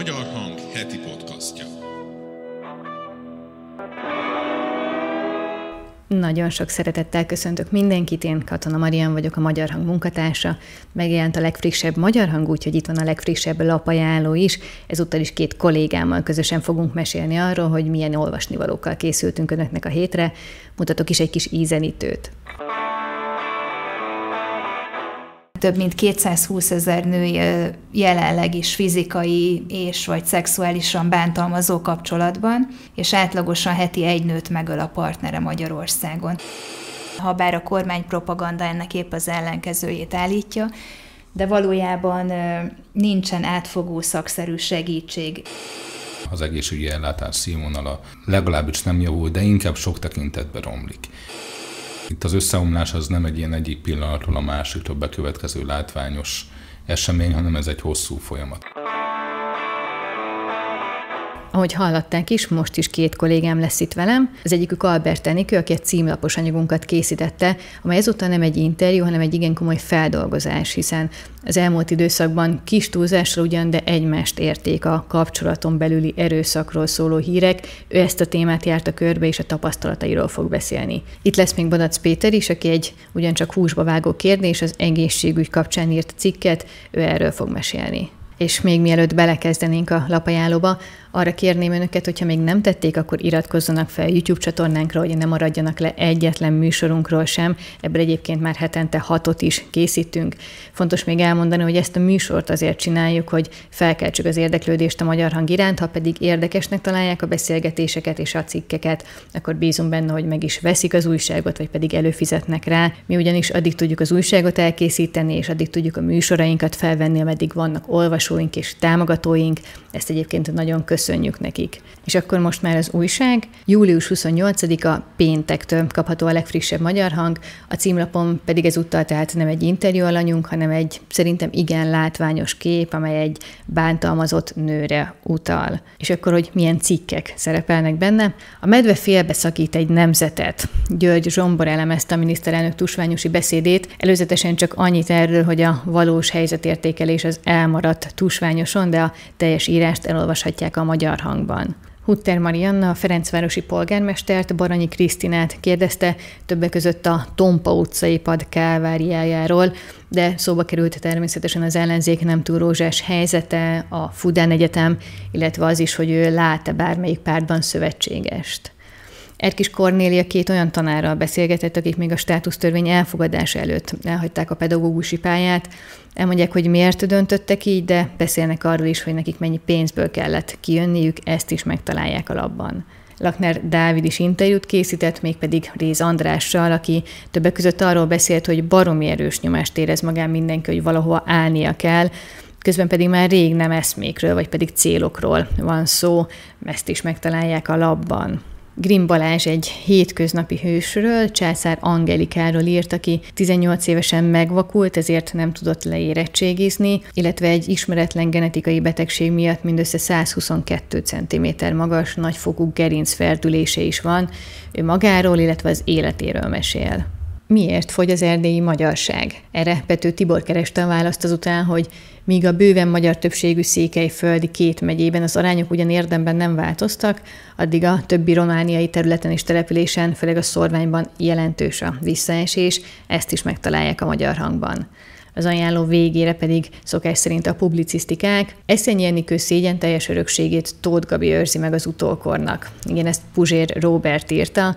Magyar Hang heti podcastja. Nagyon sok szeretettel köszöntök mindenkit, én Katona Marian vagyok, a Magyar Hang munkatársa. Megjelent a legfrissebb Magyar Hang, úgyhogy itt van a legfrissebb lapajánló is. Ezúttal is két kollégámmal közösen fogunk mesélni arról, hogy milyen olvasnivalókkal készültünk önöknek a hétre. Mutatok is egy kis ízenítőt. Több mint 220 ezer nő jelenleg is fizikai és vagy szexuálisan bántalmazó kapcsolatban, és átlagosan heti egy nőt megöl a partnere Magyarországon. Ha bár a kormány propaganda ennek épp az ellenkezőjét állítja, de valójában nincsen átfogó szakszerű segítség. Az egészségügyi ellátás színvonala legalábbis nem javul, de inkább sok tekintetben romlik. Itt az összeomlás az nem egy ilyen egyik pillanatról a másikra bekövetkező látványos esemény, hanem ez egy hosszú folyamat. Ahogy hallották is, most is két kollégám lesz itt velem. Az egyikük Albert Enikő, aki egy címlapos anyagunkat készítette, amely ezúttal nem egy interjú, hanem egy igen komoly feldolgozás, hiszen az elmúlt időszakban kis túlzásra ugyan, de egymást érték a kapcsolaton belüli erőszakról szóló hírek. Ő ezt a témát járta körbe, és a tapasztalatairól fog beszélni. Itt lesz még Badac Péter is, aki egy ugyancsak húsba vágó kérdés, az egészségügy kapcsán írt cikket, ő erről fog mesélni. És még mielőtt belekezdenénk a lapajánlóba, arra kérném önöket, hogyha még nem tették, akkor iratkozzanak fel YouTube csatornánkra, hogy ne maradjanak le egyetlen műsorunkról sem. Ebből egyébként már hetente hatot is készítünk. Fontos még elmondani, hogy ezt a műsort azért csináljuk, hogy felkeltsük az érdeklődést a magyar hang iránt, ha pedig érdekesnek találják a beszélgetéseket és a cikkeket, akkor bízunk benne, hogy meg is veszik az újságot, vagy pedig előfizetnek rá. Mi ugyanis addig tudjuk az újságot elkészíteni, és addig tudjuk a műsorainkat felvenni, ameddig vannak olvasóink és támogatóink. Ezt egyébként nagyon köszönjük köszönjük nekik. És akkor most már az újság. Július 28-a péntektől kapható a legfrissebb magyar hang, a címlapon pedig ezúttal tehát nem egy interjú alanyunk, hanem egy szerintem igen látványos kép, amely egy bántalmazott nőre utal. És akkor, hogy milyen cikkek szerepelnek benne. A medve félbeszakít egy nemzetet. György Zsombor elemezte a miniszterelnök tusványosi beszédét, előzetesen csak annyit erről, hogy a valós helyzetértékelés az elmaradt tusványoson, de a teljes írást elolvashatják a magyar hangban. Hutter Marianna, a Ferencvárosi polgármestert, Baranyi Krisztinát kérdezte többek között a Tompa utcai pad káváriájáról, de szóba került természetesen az ellenzék nem túl rózsás helyzete, a Fudán Egyetem, illetve az is, hogy ő lát-e bármelyik pártban szövetségest. Erkis Kornélia két olyan tanárral beszélgetett, akik még a státusztörvény elfogadása előtt elhagyták a pedagógusi pályát. Elmondják, hogy miért döntöttek így, de beszélnek arról is, hogy nekik mennyi pénzből kellett kijönniük, ezt is megtalálják a labban. Lakner Dávid is interjút készített, mégpedig Réz Andrással, aki többek között arról beszélt, hogy baromi erős nyomást érez magán mindenki, hogy valahova állnia kell, közben pedig már rég nem eszmékről, vagy pedig célokról van szó, ezt is megtalálják a labban. Grim Balázs egy hétköznapi hősről, Császár Angelikáról írt, aki 18 évesen megvakult, ezért nem tudott leérettségizni, illetve egy ismeretlen genetikai betegség miatt mindössze 122 cm magas, nagyfokú gerincferdülése is van. Ő magáról, illetve az életéről mesél. Miért fogy az erdélyi magyarság? Erre Pető Tibor kereste a választ azután, hogy míg a bőven magyar többségű székelyföldi két megyében az arányok ugyan érdemben nem változtak, addig a többi romániai területen és településen, főleg a szorványban jelentős a visszaesés, ezt is megtalálják a magyar hangban. Az ajánló végére pedig szokás szerint a publicisztikák. Eszenyi Enikő szégyen teljes örökségét Tóth Gabi őrzi meg az utókornak. Igen, ezt Puzsér Robert írta,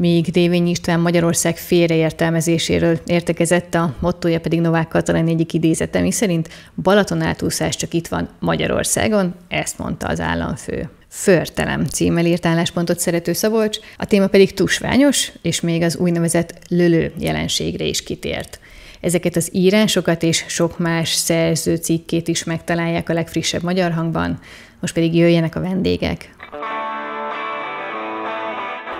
míg Dévény István Magyarország félreértelmezéséről értekezett, a mottoja pedig Novák Katalin egyik idézete, mi szerint Balaton átúszás csak itt van Magyarországon, ezt mondta az államfő. Förtelem címmel írt álláspontot szerető Szabolcs, a téma pedig tusványos, és még az úgynevezett lölő jelenségre is kitért. Ezeket az írásokat és sok más szerző cikkét is megtalálják a legfrissebb magyar hangban, most pedig jöjjenek a vendégek.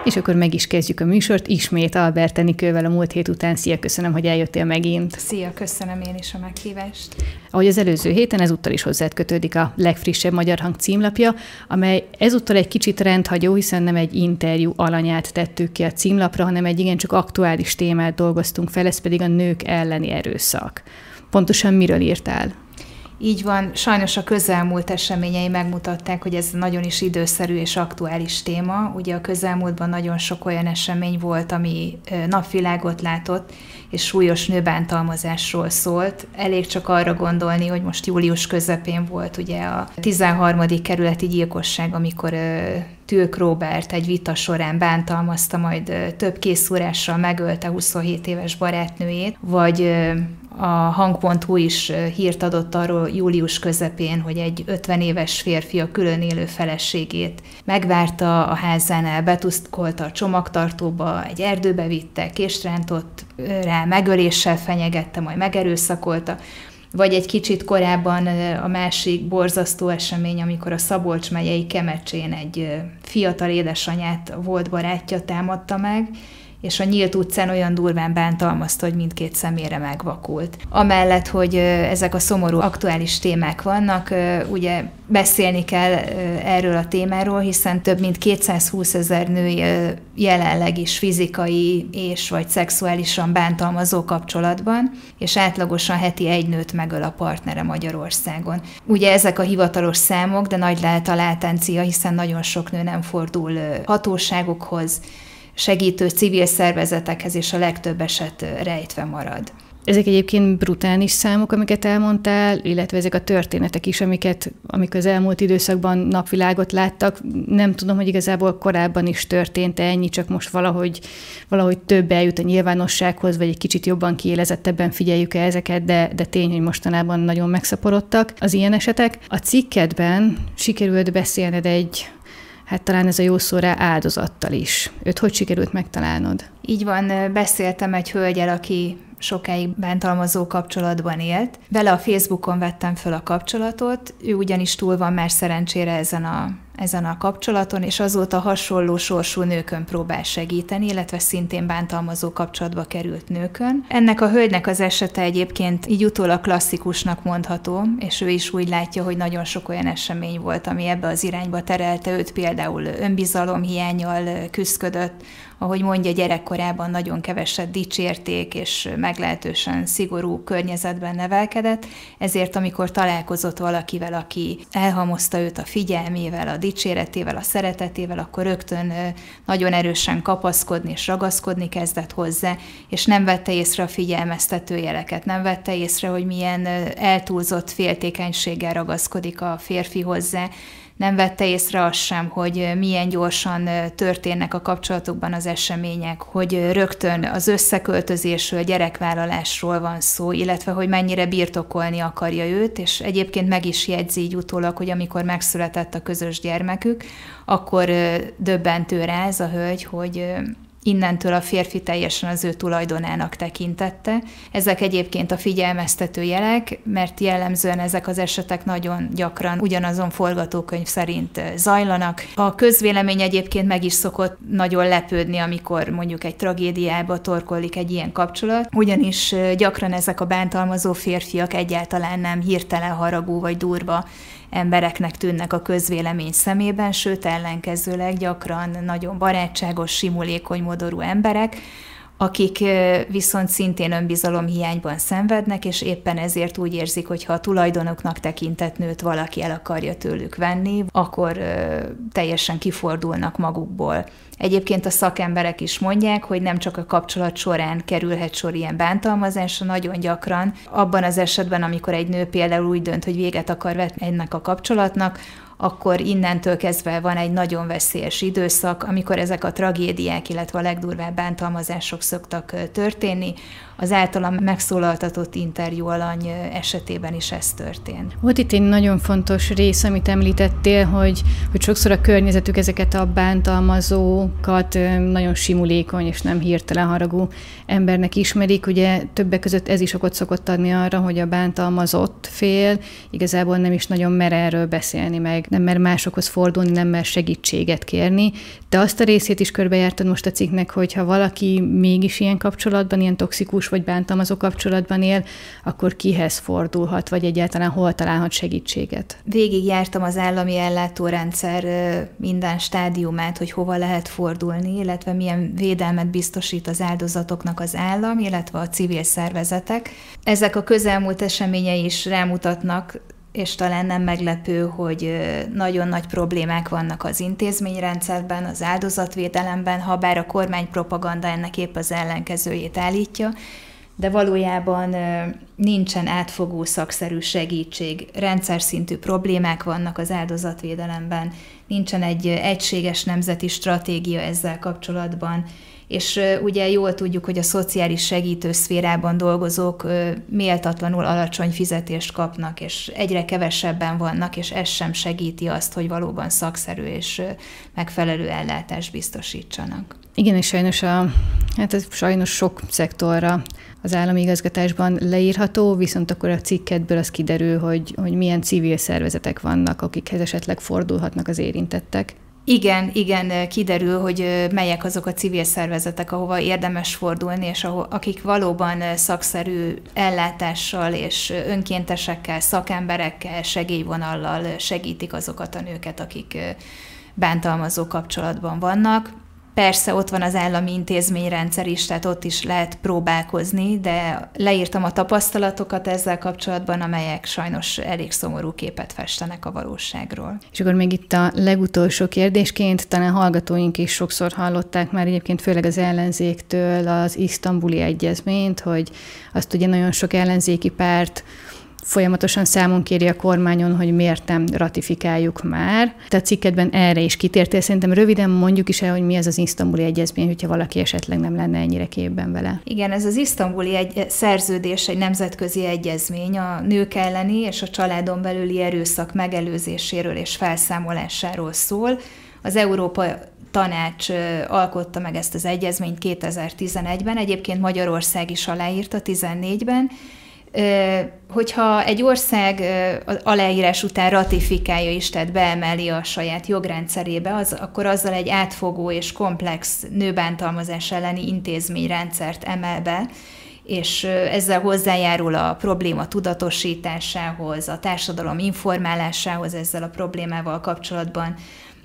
És akkor meg is kezdjük a műsort, ismét Albert Enikővel a múlt hét után. Szia, köszönöm, hogy eljöttél megint. Szia, köszönöm én is a meghívást. Ahogy az előző héten, ezúttal is hozzád kötődik a legfrissebb Magyar Hang címlapja, amely ezúttal egy kicsit rendhagyó, hiszen nem egy interjú alanyát tettük ki a címlapra, hanem egy igencsak aktuális témát dolgoztunk fel, ez pedig a nők elleni erőszak. Pontosan miről írtál? Így van, sajnos a közelmúlt eseményei megmutatták, hogy ez nagyon is időszerű és aktuális téma. Ugye a közelmúltban nagyon sok olyan esemény volt, ami napvilágot látott, és súlyos nőbántalmazásról szólt. Elég csak arra gondolni, hogy most július közepén volt ugye a 13. kerületi gyilkosság, amikor Tülk Robert egy vita során bántalmazta, majd több készúrással megölte 27 éves barátnőjét, vagy a hang.hu is hírt adott arról július közepén, hogy egy 50 éves férfi a külön élő feleségét megvárta a házánál, betuszkolta a csomagtartóba, egy erdőbe vitte, késtrántott rá, megöléssel fenyegette, majd megerőszakolta, vagy egy kicsit korábban a másik borzasztó esemény, amikor a Szabolcs megyei Kemecsén egy fiatal édesanyát volt barátja támadta meg, és a nyílt utcán olyan durván bántalmazta, hogy mindkét szemére megvakult. Amellett, hogy ezek a szomorú aktuális témák vannak, ugye beszélni kell erről a témáról, hiszen több mint 220 ezer nő jelenleg is fizikai és vagy szexuálisan bántalmazó kapcsolatban, és átlagosan heti egy nőt megöl a partnere Magyarországon. Ugye ezek a hivatalos számok, de nagy lehet a látencia, hiszen nagyon sok nő nem fordul hatóságokhoz, segítő civil szervezetekhez, és a legtöbb eset rejtve marad. Ezek egyébként brutális számok, amiket elmondtál, illetve ezek a történetek is, amiket, amik az elmúlt időszakban napvilágot láttak. Nem tudom, hogy igazából korábban is történt -e ennyi, csak most valahogy, valahogy több eljut a nyilvánossághoz, vagy egy kicsit jobban kiélezettebben figyeljük -e ezeket, de, de tény, hogy mostanában nagyon megszaporodtak az ilyen esetek. A cikkedben sikerült beszélned egy hát talán ez a jó szó rá áldozattal is. Őt hogy sikerült megtalálnod? Így van, beszéltem egy hölgyel, aki sokáig bántalmazó kapcsolatban élt. Vele a Facebookon vettem föl a kapcsolatot, ő ugyanis túl van már szerencsére ezen a ezen a kapcsolaton, és azóta hasonló sorsú nőkön próbál segíteni, illetve szintén bántalmazó kapcsolatba került nőkön. Ennek a hölgynek az esete egyébként így utólag klasszikusnak mondható, és ő is úgy látja, hogy nagyon sok olyan esemény volt, ami ebbe az irányba terelte őt, például önbizalomhiányjal küzdködött, ahogy mondja, gyerekkorában nagyon keveset dicsérték, és meglehetősen szigorú környezetben nevelkedett, ezért amikor találkozott valakivel, aki elhamozta őt a figyelmével, a dicséretével, a szeretetével, akkor rögtön nagyon erősen kapaszkodni és ragaszkodni kezdett hozzá, és nem vette észre a figyelmeztető jeleket, nem vette észre, hogy milyen eltúlzott féltékenységgel ragaszkodik a férfi hozzá, nem vette észre azt sem, hogy milyen gyorsan történnek a kapcsolatokban az események, hogy rögtön az összeköltözésről, gyerekvállalásról van szó, illetve hogy mennyire birtokolni akarja őt, és egyébként meg is jegyzi így utólag, hogy amikor megszületett a közös gyermekük, akkor döbbentő rá ez a hölgy, hogy innentől a férfi teljesen az ő tulajdonának tekintette. Ezek egyébként a figyelmeztető jelek, mert jellemzően ezek az esetek nagyon gyakran ugyanazon forgatókönyv szerint zajlanak. A közvélemény egyébként meg is szokott nagyon lepődni, amikor mondjuk egy tragédiába torkollik egy ilyen kapcsolat, ugyanis gyakran ezek a bántalmazó férfiak egyáltalán nem hirtelen haragú vagy durva embereknek tűnnek a közvélemény szemében, sőt ellenkezőleg gyakran nagyon barátságos, simulékony modorú emberek, akik viszont szintén önbizalomhiányban szenvednek, és éppen ezért úgy érzik, hogy ha a tulajdonoknak tekintett nőt valaki el akarja tőlük venni, akkor teljesen kifordulnak magukból. Egyébként a szakemberek is mondják, hogy nem csak a kapcsolat során kerülhet sor ilyen bántalmazásra, nagyon gyakran abban az esetben, amikor egy nő például úgy dönt, hogy véget akar vetni ennek a kapcsolatnak, akkor innentől kezdve van egy nagyon veszélyes időszak, amikor ezek a tragédiák, illetve a legdurvább bántalmazások szoktak történni. Az általam megszólaltatott interjú alany esetében is ez történt. Volt itt egy nagyon fontos rész, amit említettél, hogy, hogy sokszor a környezetük ezeket a bántalmazókat nagyon simulékony és nem hirtelen haragú embernek ismerik. Ugye többek között ez is okot szokott adni arra, hogy a bántalmazott fél igazából nem is nagyon mer erről beszélni, meg, nem mer másokhoz fordulni, nem mer segítséget kérni. De azt a részét is körbejártad most a cikknek, hogy ha valaki mégis ilyen kapcsolatban, ilyen toxikus vagy bántalmazó kapcsolatban él, akkor kihez fordulhat, vagy egyáltalán hol találhat segítséget? Végig jártam az állami ellátórendszer minden stádiumát, hogy hova lehet fordulni, illetve milyen védelmet biztosít az áldozatoknak az állam, illetve a civil szervezetek. Ezek a közelmúlt eseményei is rámutatnak és talán nem meglepő, hogy nagyon nagy problémák vannak az intézményrendszerben, az áldozatvédelemben, ha bár a kormány propaganda ennek épp az ellenkezőjét állítja, de valójában nincsen átfogó szakszerű segítség, rendszer szintű problémák vannak az áldozatvédelemben, nincsen egy egységes nemzeti stratégia ezzel kapcsolatban, és ugye jól tudjuk, hogy a szociális segítő szférában dolgozók méltatlanul alacsony fizetést kapnak, és egyre kevesebben vannak, és ez sem segíti azt, hogy valóban szakszerű és megfelelő ellátást biztosítsanak. Igen, és sajnos, a, hát ez sajnos sok szektorra az állami igazgatásban leírható, viszont akkor a cikkedből az kiderül, hogy, hogy milyen civil szervezetek vannak, akikhez esetleg fordulhatnak az érintettek. Igen, igen, kiderül, hogy melyek azok a civil szervezetek, ahova érdemes fordulni, és ahol, akik valóban szakszerű ellátással és önkéntesekkel, szakemberekkel, segélyvonallal segítik azokat a nőket, akik bántalmazó kapcsolatban vannak. Persze ott van az állami intézményrendszer is, tehát ott is lehet próbálkozni, de leírtam a tapasztalatokat ezzel kapcsolatban, amelyek sajnos elég szomorú képet festenek a valóságról. És akkor még itt a legutolsó kérdésként, talán hallgatóink is sokszor hallották már egyébként főleg az ellenzéktől az isztambuli egyezményt, hogy azt ugye nagyon sok ellenzéki párt folyamatosan számon kéri a kormányon, hogy miért nem ratifikáljuk már. Te a cikkedben erre is kitértél. Szerintem röviden mondjuk is el, hogy mi ez az isztambuli egyezmény, hogyha valaki esetleg nem lenne ennyire képben vele. Igen, ez az isztambuli egy szerződés, egy nemzetközi egyezmény a nők elleni és a családon belüli erőszak megelőzéséről és felszámolásáról szól. Az Európa tanács alkotta meg ezt az egyezményt 2011-ben, egyébként Magyarország is aláírta 14-ben, hogyha egy ország aláírás után ratifikálja is, tehát beemeli a saját jogrendszerébe, az, akkor azzal egy átfogó és komplex nőbántalmazás elleni intézményrendszert emel be, és ezzel hozzájárul a probléma tudatosításához, a társadalom informálásához ezzel a problémával kapcsolatban,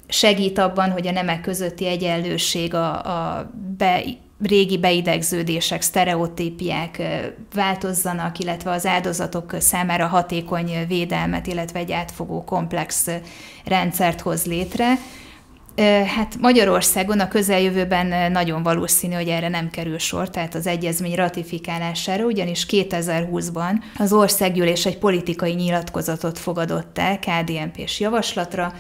segít abban, hogy a nemek közötti egyenlőség a, a be, régi beidegződések, sztereotípiák változzanak, illetve az áldozatok számára hatékony védelmet, illetve egy átfogó komplex rendszert hoz létre. Hát Magyarországon a közeljövőben nagyon valószínű, hogy erre nem kerül sor, tehát az egyezmény ratifikálására, ugyanis 2020-ban az országgyűlés egy politikai nyilatkozatot fogadott el KDNP-s javaslatra,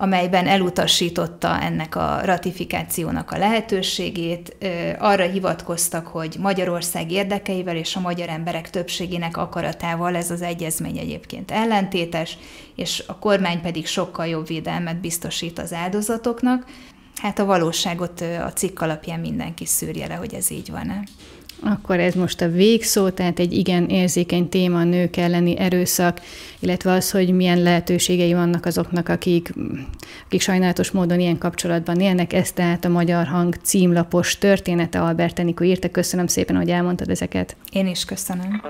amelyben elutasította ennek a ratifikációnak a lehetőségét. Arra hivatkoztak, hogy Magyarország érdekeivel és a magyar emberek többségének akaratával ez az egyezmény egyébként ellentétes, és a kormány pedig sokkal jobb védelmet biztosít az áldozatoknak. Hát a valóságot a cikk alapján mindenki szűrje le, hogy ez így van-e. Akkor ez most a végszó, tehát egy igen érzékeny téma a nők elleni erőszak, illetve az, hogy milyen lehetőségei vannak azoknak, akik, akik sajnálatos módon ilyen kapcsolatban élnek. Ez tehát a Magyar Hang címlapos története Albert Enikó írta. Köszönöm szépen, hogy elmondtad ezeket. Én is köszönöm.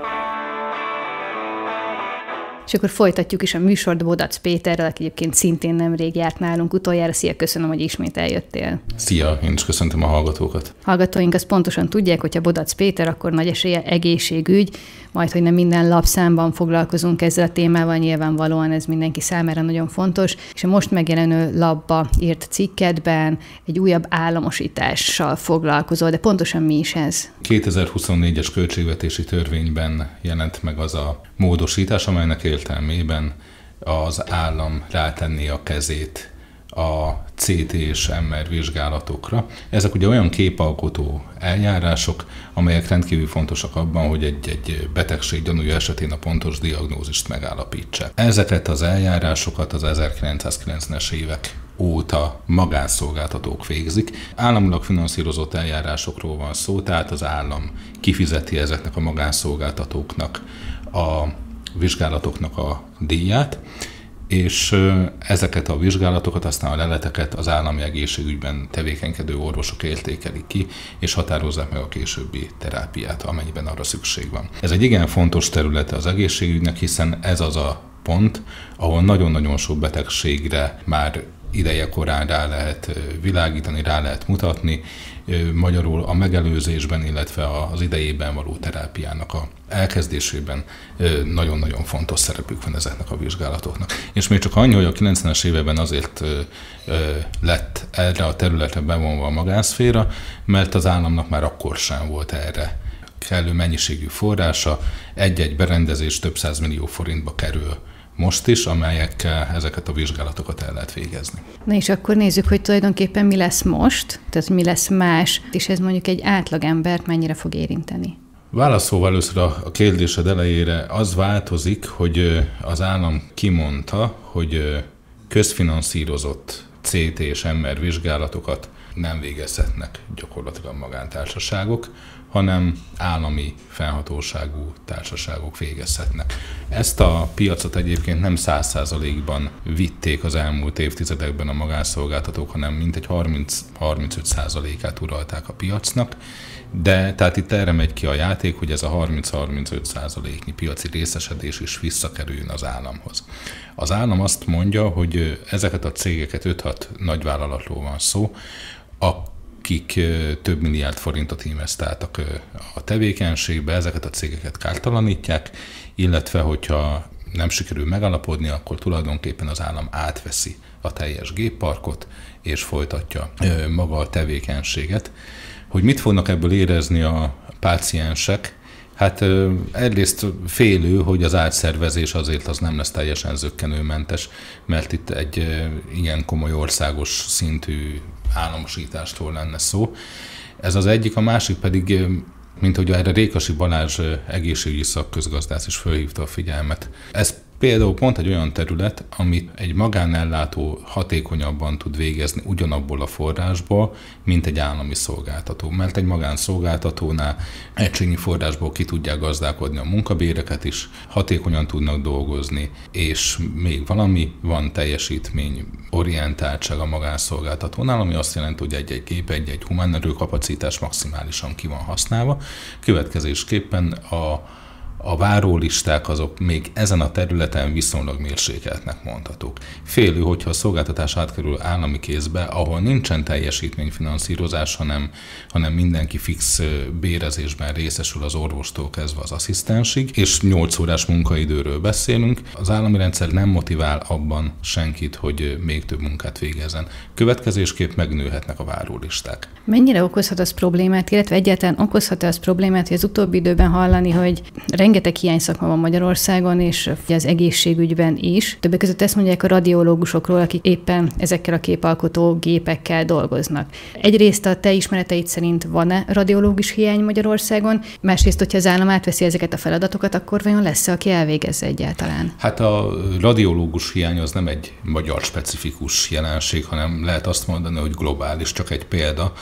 És akkor folytatjuk is a műsort Bodac Péterrel, aki egyébként szintén nemrég járt nálunk utoljára. Szia, köszönöm, hogy ismét eljöttél. Szia, én is köszöntöm a hallgatókat. Hallgatóink azt pontosan tudják, hogyha Bodac Péter, akkor nagy esélye egészségügy, majd hogy nem minden lapszámban foglalkozunk ezzel a témával, nyilvánvalóan ez mindenki számára nagyon fontos, és a most megjelenő labba írt cikkedben egy újabb államosítással foglalkozol, de pontosan mi is ez? 2024-es költségvetési törvényben jelent meg az a módosítás, amelynek értelmében az állam rátenni a kezét a CT és MR vizsgálatokra. Ezek ugye olyan képalkotó eljárások, amelyek rendkívül fontosak abban, hogy egy, egy betegség gyanúja esetén a pontos diagnózist megállapítsa. Ezeket az eljárásokat az 1990-es évek óta magánszolgáltatók végzik. Államilag finanszírozott eljárásokról van szó, tehát az állam kifizeti ezeknek a magánszolgáltatóknak a vizsgálatoknak a díját, és ezeket a vizsgálatokat, aztán a leleteket az állami egészségügyben tevékenykedő orvosok értékelik ki, és határozzák meg a későbbi terápiát, amennyiben arra szükség van. Ez egy igen fontos területe az egészségügynek, hiszen ez az a pont, ahol nagyon-nagyon sok betegségre már ideje korán rá lehet világítani, rá lehet mutatni, magyarul a megelőzésben, illetve az idejében való terápiának a elkezdésében nagyon-nagyon fontos szerepük van ezeknek a vizsgálatoknak. És még csak annyi, hogy a 90-es években azért lett erre a területre bevonva a magánszféra, mert az államnak már akkor sem volt erre kellő mennyiségű forrása, egy-egy berendezés több millió forintba kerül most is, amelyekkel ezeket a vizsgálatokat el lehet végezni. Na és akkor nézzük, hogy tulajdonképpen mi lesz most, tehát mi lesz más, és ez mondjuk egy átlagembert mennyire fog érinteni. Válaszolva először a kérdésed elejére, az változik, hogy az állam kimondta, hogy közfinanszírozott CT és MR vizsgálatokat nem végezhetnek gyakorlatilag magántársaságok, hanem állami felhatóságú társaságok végezhetnek. Ezt a piacot egyébként nem száz százalékban vitték az elmúlt évtizedekben a magánszolgáltatók, hanem mintegy 30-35 százalékát uralták a piacnak, de tehát itt erre megy ki a játék, hogy ez a 30-35 százaléknyi piaci részesedés is visszakerüljön az államhoz. Az állam azt mondja, hogy ezeket a cégeket 5-6 nagyvállalatról van szó, a akik több milliárd forintot investáltak a tevékenységbe, ezeket a cégeket kártalanítják, illetve hogyha nem sikerül megalapodni, akkor tulajdonképpen az állam átveszi a teljes gépparkot, és folytatja maga a tevékenységet. Hogy mit fognak ebből érezni a páciensek, Hát egyrészt félő, hogy az átszervezés azért az nem lesz teljesen zöggenőmentes, mert itt egy ilyen komoly országos szintű államosítástól lenne szó. Ez az egyik, a másik pedig, mint hogy erre Rékasi Balázs egészségügyi szakközgazdász is fölhívta a figyelmet. Ez Például pont egy olyan terület, amit egy magánellátó hatékonyabban tud végezni ugyanabból a forrásból, mint egy állami szolgáltató. Mert egy magánszolgáltatónál egységnyi forrásból ki tudják gazdálkodni a munkabéreket is, hatékonyan tudnak dolgozni, és még valami van teljesítmény orientáltság a magánszolgáltatónál, ami azt jelenti, hogy egy-egy gép, egy-egy humán erőkapacitás maximálisan ki van használva. Következésképpen a a várólisták azok még ezen a területen viszonylag mérsékeltnek mondhatók. Félő, hogyha a szolgáltatás átkerül állami kézbe, ahol nincsen teljesítményfinanszírozás, hanem, hanem mindenki fix bérezésben részesül az orvostól kezdve az asszisztensig, és 8 órás munkaidőről beszélünk, az állami rendszer nem motivál abban senkit, hogy még több munkát végezzen. Következésképp megnőhetnek a várólisták. Mennyire okozhat az problémát, illetve egyáltalán okozhat az problémát, hogy az utóbbi időben hallani, hogy rengeteg hiányszakma van Magyarországon, és az egészségügyben is. Többek között ezt mondják a radiológusokról, akik éppen ezekkel a képalkotó gépekkel dolgoznak. Egyrészt a te ismereteid szerint van-e radiológus hiány Magyarországon, másrészt, hogyha az állam átveszi ezeket a feladatokat, akkor vajon lesz-e, aki elvégezze egyáltalán? Hát a radiológus hiány az nem egy magyar specifikus jelenség, hanem lehet azt mondani, hogy globális, csak egy példa.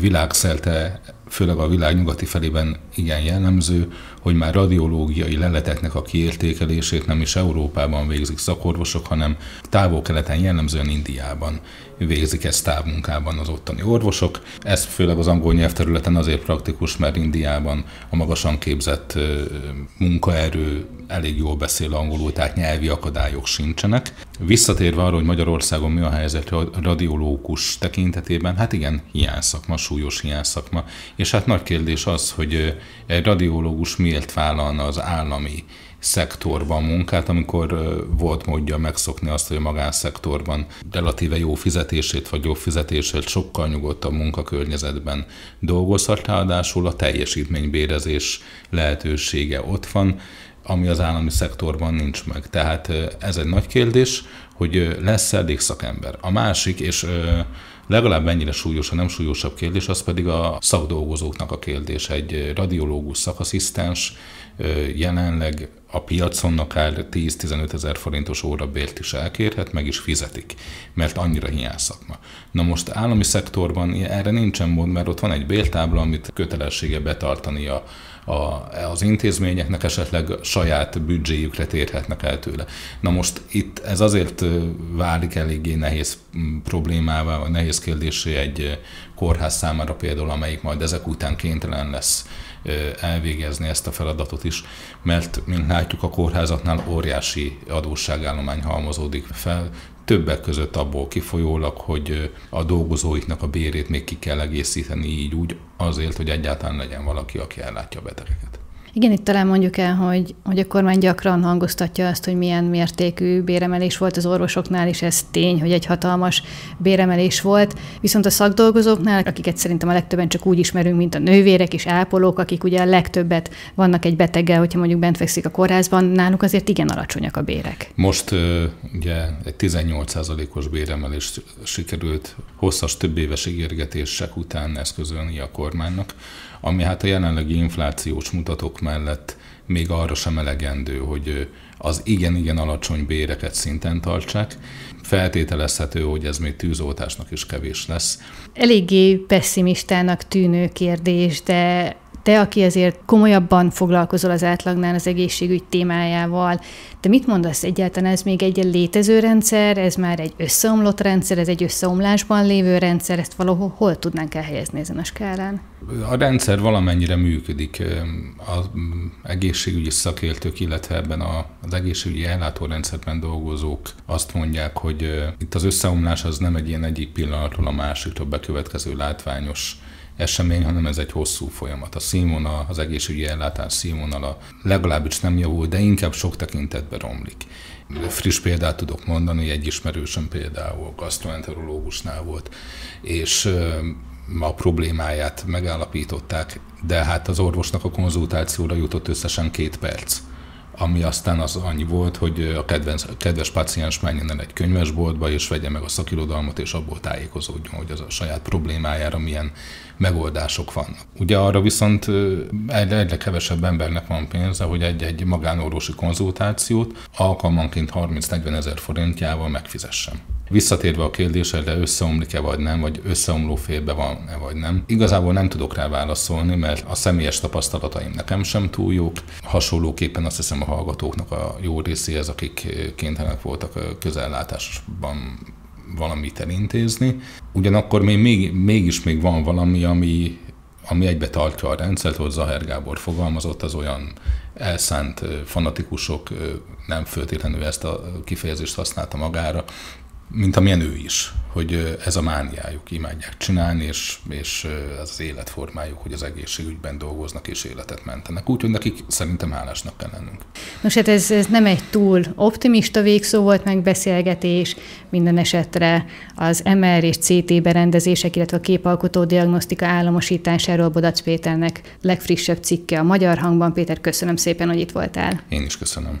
Világszerte főleg a világ nyugati felében igen jellemző, hogy már radiológiai leleteknek a kiértékelését nem is Európában végzik szakorvosok, hanem távol-keleten jellemzően Indiában végzik ezt távmunkában az ottani orvosok. Ez főleg az angol nyelvterületen azért praktikus, mert Indiában a magasan képzett munkaerő elég jól beszél angolul, tehát nyelvi akadályok sincsenek. Visszatérve arra, hogy Magyarországon mi a helyzet radiológus tekintetében, hát igen, hiányszakma, súlyos hiányszakma, és hát nagy kérdés az, hogy egy radiológus miért vállalna az állami szektorban munkát, amikor volt módja megszokni azt, hogy a magánszektorban relatíve jó fizetését vagy jó fizetését sokkal nyugodtabb munkakörnyezetben dolgozhat, ráadásul a teljesítménybérezés lehetősége ott van, ami az állami szektorban nincs meg. Tehát ez egy nagy kérdés, hogy lesz elég szakember. A másik, és legalább ennyire súlyos, a nem súlyosabb kérdés, az pedig a szakdolgozóknak a kérdés. Egy radiológus szakaszisztens jelenleg a piacon akár 10-15 ezer forintos órabért is elkérhet, meg is fizetik, mert annyira hiány szakma. Na most állami szektorban erre nincsen mód, mert ott van egy bértábla, amit kötelessége betartani a, a, az intézményeknek esetleg saját büdzséjükre térhetnek el tőle. Na most itt ez azért válik eléggé nehéz problémává, vagy nehéz kérdésé egy kórház számára például, amelyik majd ezek után kénytelen lesz elvégezni ezt a feladatot is, mert, mint látjuk, a kórházatnál óriási adósságállomány halmozódik fel, többek között abból kifolyólag, hogy a dolgozóiknak a bérét még ki kell egészíteni így úgy azért, hogy egyáltalán legyen valaki, aki ellátja a betegeket. Igen, itt talán mondjuk el, hogy, hogy a kormány gyakran hangoztatja azt, hogy milyen mértékű béremelés volt az orvosoknál, és ez tény, hogy egy hatalmas béremelés volt. Viszont a szakdolgozóknál, akiket szerintem a legtöbben csak úgy ismerünk, mint a nővérek és ápolók, akik ugye a legtöbbet vannak egy beteggel, hogyha mondjuk bent fekszik a kórházban, náluk azért igen alacsonyak a bérek. Most ugye egy 18%-os béremelést sikerült hosszas több éves ígérgetések után eszközölni a kormánynak ami hát a jelenlegi inflációs mutatók mellett még arra sem elegendő, hogy az igen-igen alacsony béreket szinten tartsák. Feltételezhető, hogy ez még tűzoltásnak is kevés lesz. Eléggé pessimistának tűnő kérdés, de te, aki ezért komolyabban foglalkozol az átlagnál az egészségügy témájával, te mit mondasz egyáltalán, ez még egy létező rendszer, ez már egy összeomlott rendszer, ez egy összeomlásban lévő rendszer, ezt valahol hol tudnánk elhelyezni ezen a skálán? A rendszer valamennyire működik. Az egészségügyi szakértők, illetve ebben az egészségügyi ellátórendszerben dolgozók azt mondják, hogy itt az összeomlás az nem egy ilyen egyik pillanatról a másikra bekövetkező látványos esemény, hanem ez egy hosszú folyamat. A színvonal, az egészségügyi ellátás színvonala legalábbis nem javul, de inkább sok tekintetben romlik. Friss példát tudok mondani, egy ismerősöm például gastroenterológusnál volt, és a problémáját megállapították, de hát az orvosnak a konzultációra jutott összesen két perc ami aztán az annyi volt, hogy a kedvenc, a kedves paciens menjen el egy könyvesboltba, és vegye meg a szakirodalmat, és abból tájékozódjon, hogy az a saját problémájára milyen megoldások vannak. Ugye arra viszont egyre, kevesebb embernek van pénze, hogy egy-egy magánorvosi konzultációt alkalmanként 30-40 ezer forintjával megfizessen. Visszatérve a kérdésre, összeomlik-e vagy nem, vagy összeomló félbe van-e vagy nem. Igazából nem tudok rá válaszolni, mert a személyes tapasztalataim nekem sem túl jók. Hasonlóképpen azt hiszem a hallgatóknak a jó részéhez, akik kénytelenek voltak közellátásban valamit elintézni. Ugyanakkor még, még, mégis még van valami, ami, ami egybe tartja a rendszert, hogy Zaher Gábor fogalmazott, az olyan elszánt fanatikusok nem föltétlenül ezt a kifejezést használta magára, mint amilyen ő is, hogy ez a mániájuk, imádják csinálni, és, és ez az életformájuk, hogy az egészségügyben dolgoznak és életet mentenek. Úgyhogy nekik szerintem hálásnak kell lennünk. Nos, hát ez, ez nem egy túl optimista végszó volt megbeszélgetés, minden esetre az MR és CT berendezések, illetve a képalkotó diagnosztika államosításáról Bodac Péternek legfrissebb cikke a Magyar Hangban. Péter, köszönöm szépen, hogy itt voltál. Én is köszönöm.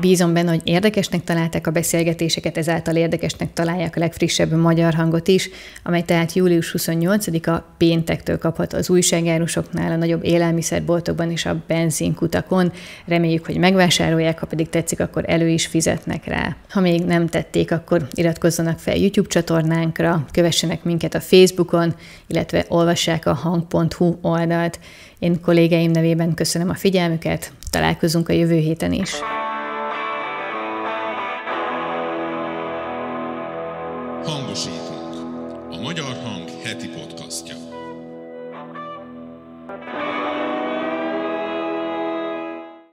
Bízom benne, hogy érdekesnek találták a beszélgetéseket, ezáltal érdekesnek találják a legfrissebb magyar hangot is, amely tehát július 28-a péntektől kaphat az újságárusoknál, a nagyobb élelmiszerboltokban és a benzinkutakon. Reméljük, hogy megvásárolják, ha pedig tetszik, akkor elő is fizetnek rá. Ha még nem tették, akkor iratkozzanak fel YouTube csatornánkra, kövessenek minket a Facebookon, illetve olvassák a hang.hu oldalt. Én kollégáim nevében köszönöm a figyelmüket, találkozunk a jövő héten is.